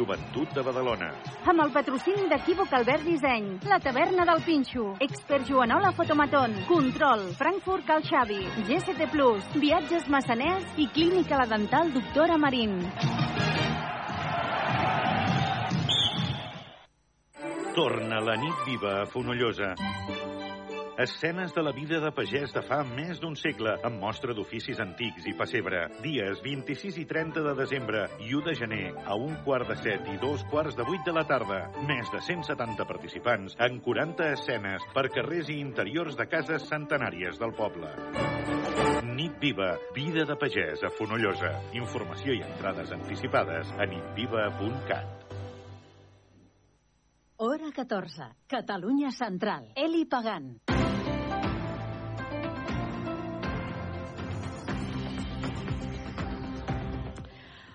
Joventut de Badalona. Amb el patrocini d'Equívoc Albert Disseny, la taverna del Pinxo, Expert Joanola Fotomaton, Control, Frankfurt Cal Xavi, GST Plus, Viatges Massaners i Clínica La Dental Doctora Marín. Torna la nit viva a Fonollosa. Escenes de la vida de pagès de fa més d'un segle, amb mostra d'oficis antics i pessebre. Dies 26 i 30 de desembre i 1 de gener, a un quart de set i dos quarts de vuit de la tarda. Més de 170 participants en 40 escenes per carrers i interiors de cases centenàries del poble. Nit Viva, vida de pagès a Fonollosa. Informació i entrades anticipades a nitviva.cat. Hora 14. Catalunya Central. Eli Pagant.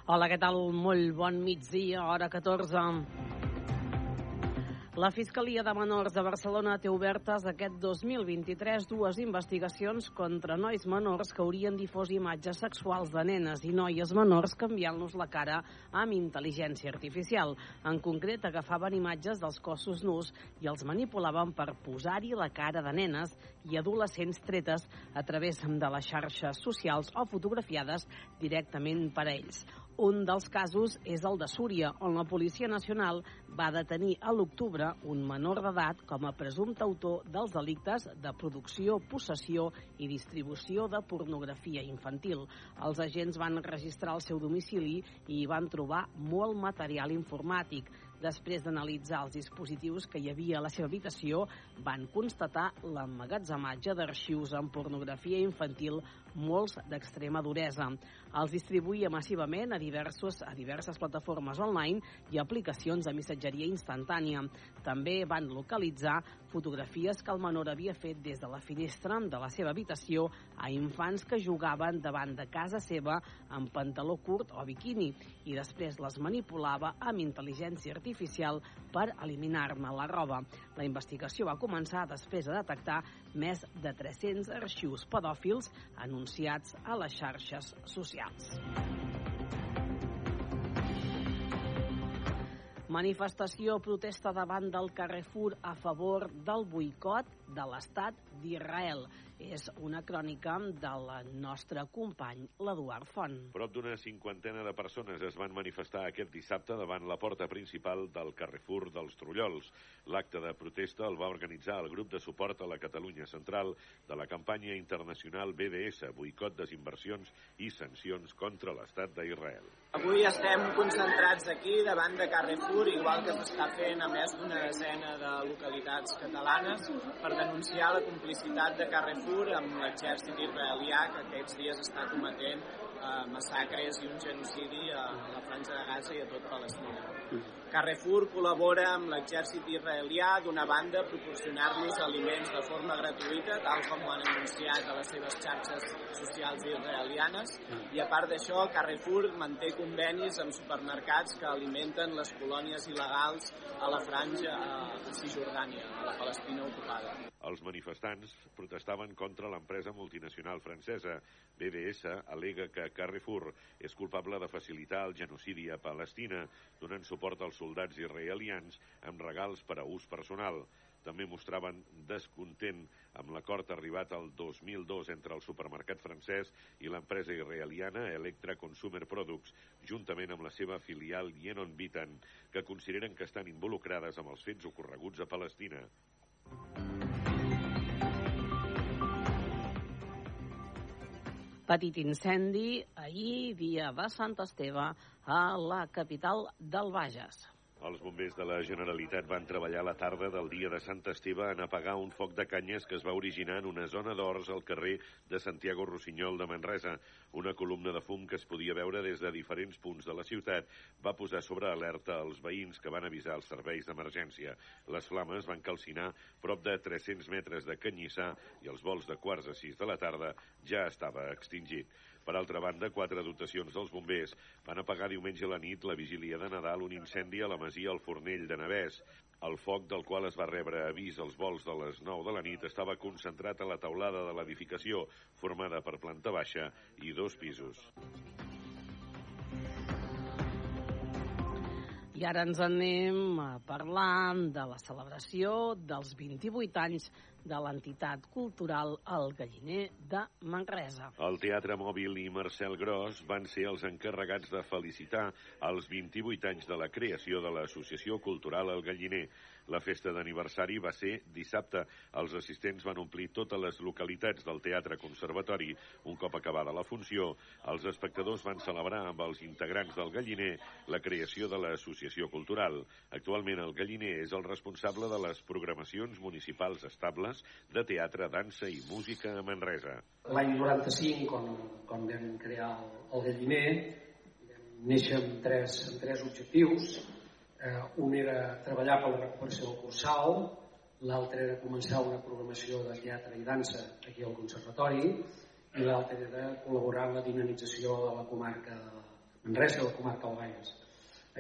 Hola, què tal? Molt bon migdia, hora 14. La Fiscalia de Menors de Barcelona té obertes aquest 2023 dues investigacions contra nois menors que haurien difós imatges sexuals de nenes i noies menors canviant-los la cara amb intel·ligència artificial. En concret, agafaven imatges dels cossos nus i els manipulaven per posar-hi la cara de nenes i adolescents tretes a través de les xarxes socials o fotografiades directament per a ells. Un dels casos és el de Súria, on la Policia Nacional va detenir a l'octubre un menor d'edat com a presumpte autor dels delictes de producció, possessió i distribució de pornografia infantil. Els agents van registrar el seu domicili i hi van trobar molt material informàtic. Després d'analitzar els dispositius que hi havia a la seva habitació, van constatar l'emmagatzematge d'arxius amb pornografia infantil molts d'extrema duresa. Els distribuïa massivament a, diversos, a diverses plataformes online i aplicacions de missatgeria instantània. També van localitzar fotografies que el menor havia fet des de la finestra de la seva habitació a infants que jugaven davant de casa seva amb pantaló curt o biquini i després les manipulava amb intel·ligència artificial per eliminar-ne la roba. La investigació va començar després de detectar més de 300 arxius pedòfils anunciats a les xarxes socials. Manifestació protesta davant del Carrefour a favor del boicot de l'estat d'Israel. És una crònica del nostre company, l'Eduard Font. Prop d'una cinquantena de persones es van manifestar aquest dissabte davant la porta principal del Carrefour dels Trullols. L'acte de protesta el va organitzar el grup de suport a la Catalunya Central de la campanya internacional BDS, boicot, desinversions i sancions contra l'estat d'Israel. Avui estem concentrats aquí davant de Carrefour, igual que s'està fent a més d'una desena de localitats catalanes, per denunciar la complicitat de Carrefour amb l'exèrcit israelià que aquests dies està cometent eh, massacres i un genocidi a la Franja de Gaza i a tot Palestina. Carrefour col·labora amb l'exèrcit israelià, d'una banda, proporcionar-los aliments de forma gratuïta, tal com ho han anunciat a les seves xarxes socials israelianes, i a part d'això, Carrefour manté convenis amb supermercats que alimenten les colònies il·legals a la Franja, a Cisjordània, a la Palestina ocupada. Els manifestants protestaven contra l'empresa multinacional francesa. BDS alega que Carrefour és culpable de facilitar el genocidi a Palestina, donant suport als soldats israelians amb regals per a ús personal. També mostraven descontent amb l'acord arribat al 2002 entre el supermercat francès i l'empresa israeliana Electra Consumer Products, juntament amb la seva filial Yenon Bitan, que consideren que estan involucrades amb els fets ocorreguts a Palestina. Petit incendi ahir, dia de Sant Esteve, a la capital del Bages. Els bombers de la Generalitat van treballar la tarda del dia de Sant Esteve en apagar un foc de canyes que es va originar en una zona d'horts al carrer de Santiago Rossinyol de Manresa. Una columna de fum que es podia veure des de diferents punts de la ciutat va posar sobre alerta els veïns que van avisar els serveis d'emergència. Les flames van calcinar prop de 300 metres de canyissar i els vols de quarts a sis de la tarda ja estava extingit. Per altra banda, quatre dotacions dels bombers van apagar diumenge a la nit la vigília de Nadal un incendi a la masia al Fornell de Navès. El foc del qual es va rebre avís als vols de les 9 de la nit estava concentrat a la taulada de l'edificació, formada per planta baixa i dos pisos. I ara ens anem a parlar de la celebració dels 28 anys de l'entitat cultural El Galliner de Manresa. El Teatre Mòbil i Marcel Gros van ser els encarregats de felicitar els 28 anys de la creació de l'Associació Cultural El Galliner. La festa d'aniversari va ser dissabte. Els assistents van omplir totes les localitats del Teatre Conservatori. Un cop acabada la funció, els espectadors van celebrar amb els integrants del Galliner la creació de l'Associació Cultural. Actualment el Galliner és el responsable de les programacions municipals estables de teatre, dansa i música a Manresa. L'any 95, quan, quan vam crear el, el Galliner, vam néixer amb tres, amb tres objectius Eh, un era treballar per la recuperació del Cursal, l'altre era començar una programació de teatre i dansa aquí al Conservatori, i l'altre era col·laborar en la dinamització de la comarca de Manresa i la comarca del Bages.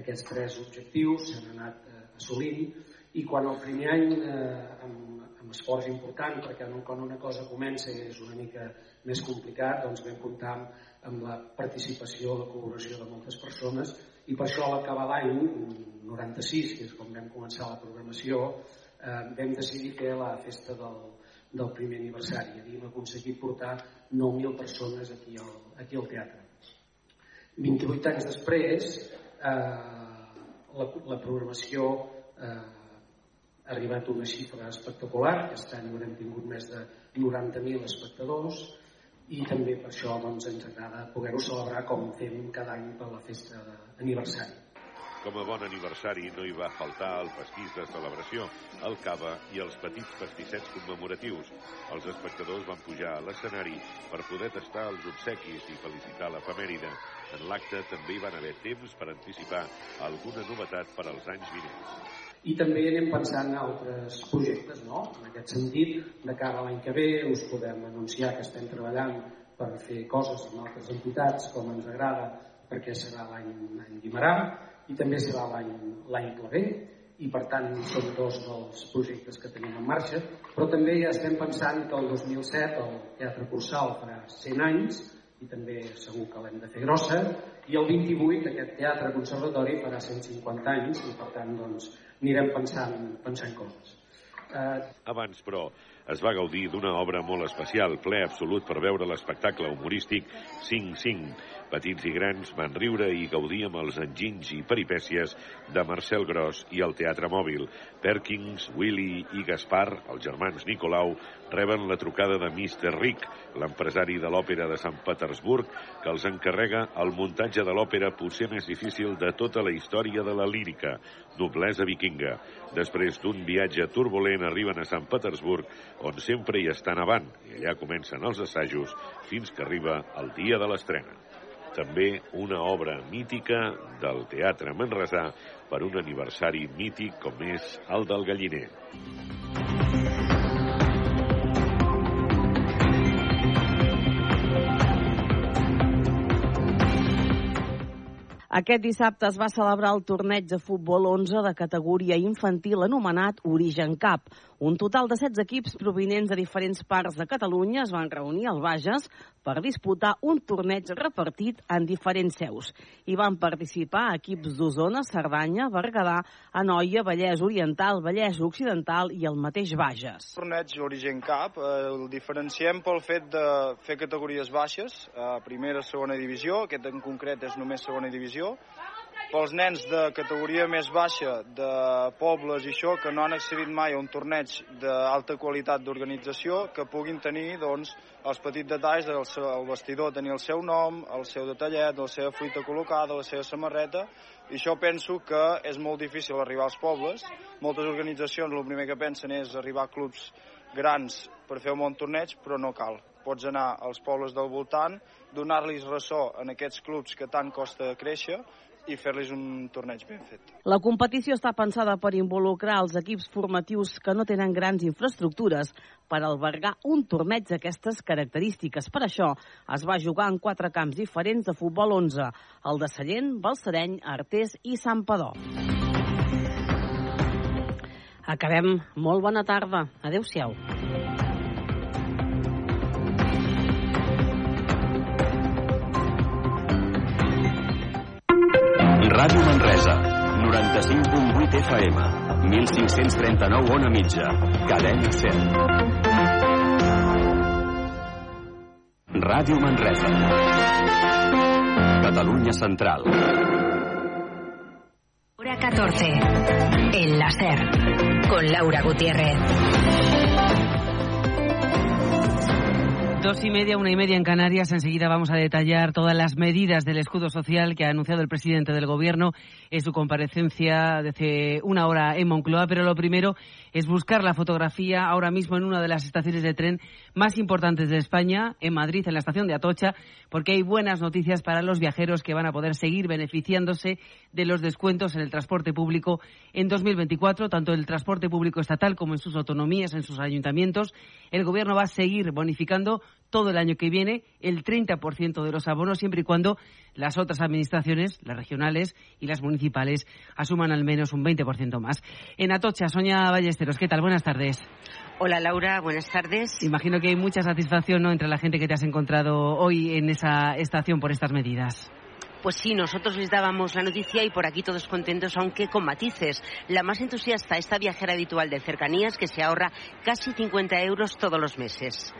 Aquests tres objectius s'han anat eh, assolint i quan el primer any eh, amb, amb esforç important perquè quan una cosa comença i és una mica més complicat doncs vam comptar amb, amb la participació, la col·laboració de moltes persones i per això a l'acabar l'any 96, que és quan vam començar la programació, eh, vam decidir fer la festa del, del primer aniversari. Havíem aconseguit portar 9.000 persones aquí al, aquí al teatre. 28 anys després, eh, la, la programació eh, ha arribat a una xifra espectacular. Aquest any haurem tingut més de 90.000 espectadors i també per això doncs, ens agrada poder-ho celebrar com fem cada any per la festa d'aniversari. Com a bon aniversari no hi va faltar el pastís de celebració, el cava i els petits pastissets commemoratius. Els espectadors van pujar a l'escenari per poder tastar els obsequis i felicitar l'efemèride. En l'acte també hi van haver temps per anticipar alguna novetat per als anys vinents i també anem pensant en altres projectes, no? En aquest sentit, de cara a l'any que ve us podem anunciar que estem treballant per fer coses amb altres entitats, com ens agrada, perquè serà l'any Guimarà i també serà l'any que ve i per tant són dos dels projectes que tenim en marxa, però també ja estem pensant que el 2007 el Teatre Cursal farà 100 anys i també segur que l'hem de fer grossa i el 28 aquest teatre conservatori farà 150 anys i per tant doncs, anirem pensant, pensant coses. Eh... Abans, però, es va gaudir d'una obra molt especial, ple absolut per veure l'espectacle humorístic 5-5. Petits i grans van riure i gaudir amb els enginys i peripècies de Marcel Gros i el Teatre Mòbil. Perkins, Willy i Gaspar, els germans Nicolau, reben la trucada de Mr. Rick, l'empresari de l'òpera de Sant Petersburg, que els encarrega el muntatge de l'òpera potser més difícil de tota la història de la lírica, Noblesa Vikinga. Després d'un viatge turbulent arriben a Sant Petersburg on sempre hi estan avant, i allà comencen els assajos fins que arriba el dia de l'estrena. També una obra mítica del Teatre Manresà per un aniversari mític com és el del Galliner. Aquest dissabte es va celebrar el torneig de futbol 11 de categoria infantil anomenat Origen Cup, un total de 16 equips provinents de diferents parts de Catalunya es van reunir al Bages per disputar un torneig repartit en diferents seus. Hi van participar equips d'Osona, Cerdanya, Berguedà, Anoia, Vallès Oriental, Vallès Occidental i el mateix Bages. El torneig Origen Cup eh, el diferenciem pel fet de fer categories baixes, eh, primera, segona divisió, aquest en concret és només segona divisió, pels nens de categoria més baixa, de pobles i això, que no han accedit mai a un torneig d'alta qualitat d'organització, que puguin tenir doncs, els petits detalls del seu, el vestidor, tenir el seu nom, el seu detallet, la seva fruita col·locada, la seva samarreta, i això penso que és molt difícil arribar als pobles. Moltes organitzacions el primer que pensen és arribar a clubs grans per fer un bon torneig, però no cal. Pots anar als pobles del voltant, donar-los ressò en aquests clubs que tant costa créixer i fer-los un torneig ben fet. La competició està pensada per involucrar els equips formatius que no tenen grans infraestructures per albergar un torneig d'aquestes característiques. Per això es va jugar en quatre camps diferents de futbol 11, el de Sallent, Balsareny, Artés i Sant Padó. Acabem. Molt bona tarda. Adéu-siau. Ràdio Manresa, 95.8 FM, 1539 on a mitja, cadena 100. Ràdio Manresa. Catalunya Central. Hora 14. El láser. Con Laura Gutiérrez. Dos y media, una y media en Canarias. Enseguida vamos a detallar todas las medidas del escudo social que ha anunciado el presidente del Gobierno en su comparecencia de hace una hora en Moncloa. Pero lo primero es buscar la fotografía ahora mismo en una de las estaciones de tren más importantes de España, en Madrid, en la estación de Atocha, porque hay buenas noticias para los viajeros que van a poder seguir beneficiándose de los descuentos en el transporte público en 2024, tanto el transporte público estatal como en sus autonomías, en sus ayuntamientos. El Gobierno va a seguir bonificando todo el año que viene el 30% de los abonos, siempre y cuando las otras administraciones, las regionales y las municipales, asuman al menos un 20% más. En Atocha, Soña Ballesteros, ¿qué tal? Buenas tardes. Hola Laura, buenas tardes. Imagino que hay mucha satisfacción ¿no? entre la gente que te has encontrado hoy en esa estación por estas medidas. Pues sí, nosotros les dábamos la noticia y por aquí todos contentos, aunque con matices. La más entusiasta, esta viajera habitual de cercanías que se ahorra casi 50 euros todos los meses.